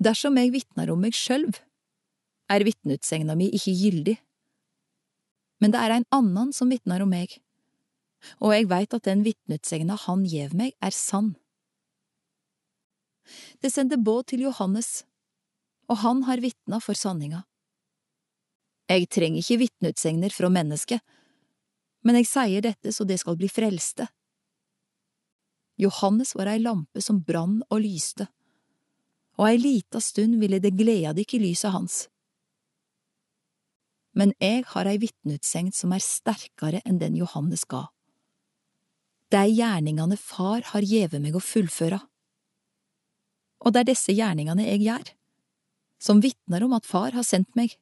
Dersom jeg vitner om meg sjølv, er vitneutsegna mi ikke gyldig. Men det er en annen som vitner om meg, og jeg veit at den vitneutsegna han gjev meg, er sann. Det sendte båd til Johannes, og han har vitna for sanninga. Jeg trenger ikke vitneutsegner fra mennesket, men jeg sier dette så det skal bli frelste. Johannes var ei lampe som brann og lyste, og ei lita stund ville det gleda dykk i lyset hans. Men jeg har ei vitneutsegn som er sterkare enn den Johannes ga. Det er gjerningane far har gjeve meg å fullføre. Og det er disse gjerningane jeg gjør, som vitner om at far har sendt meg.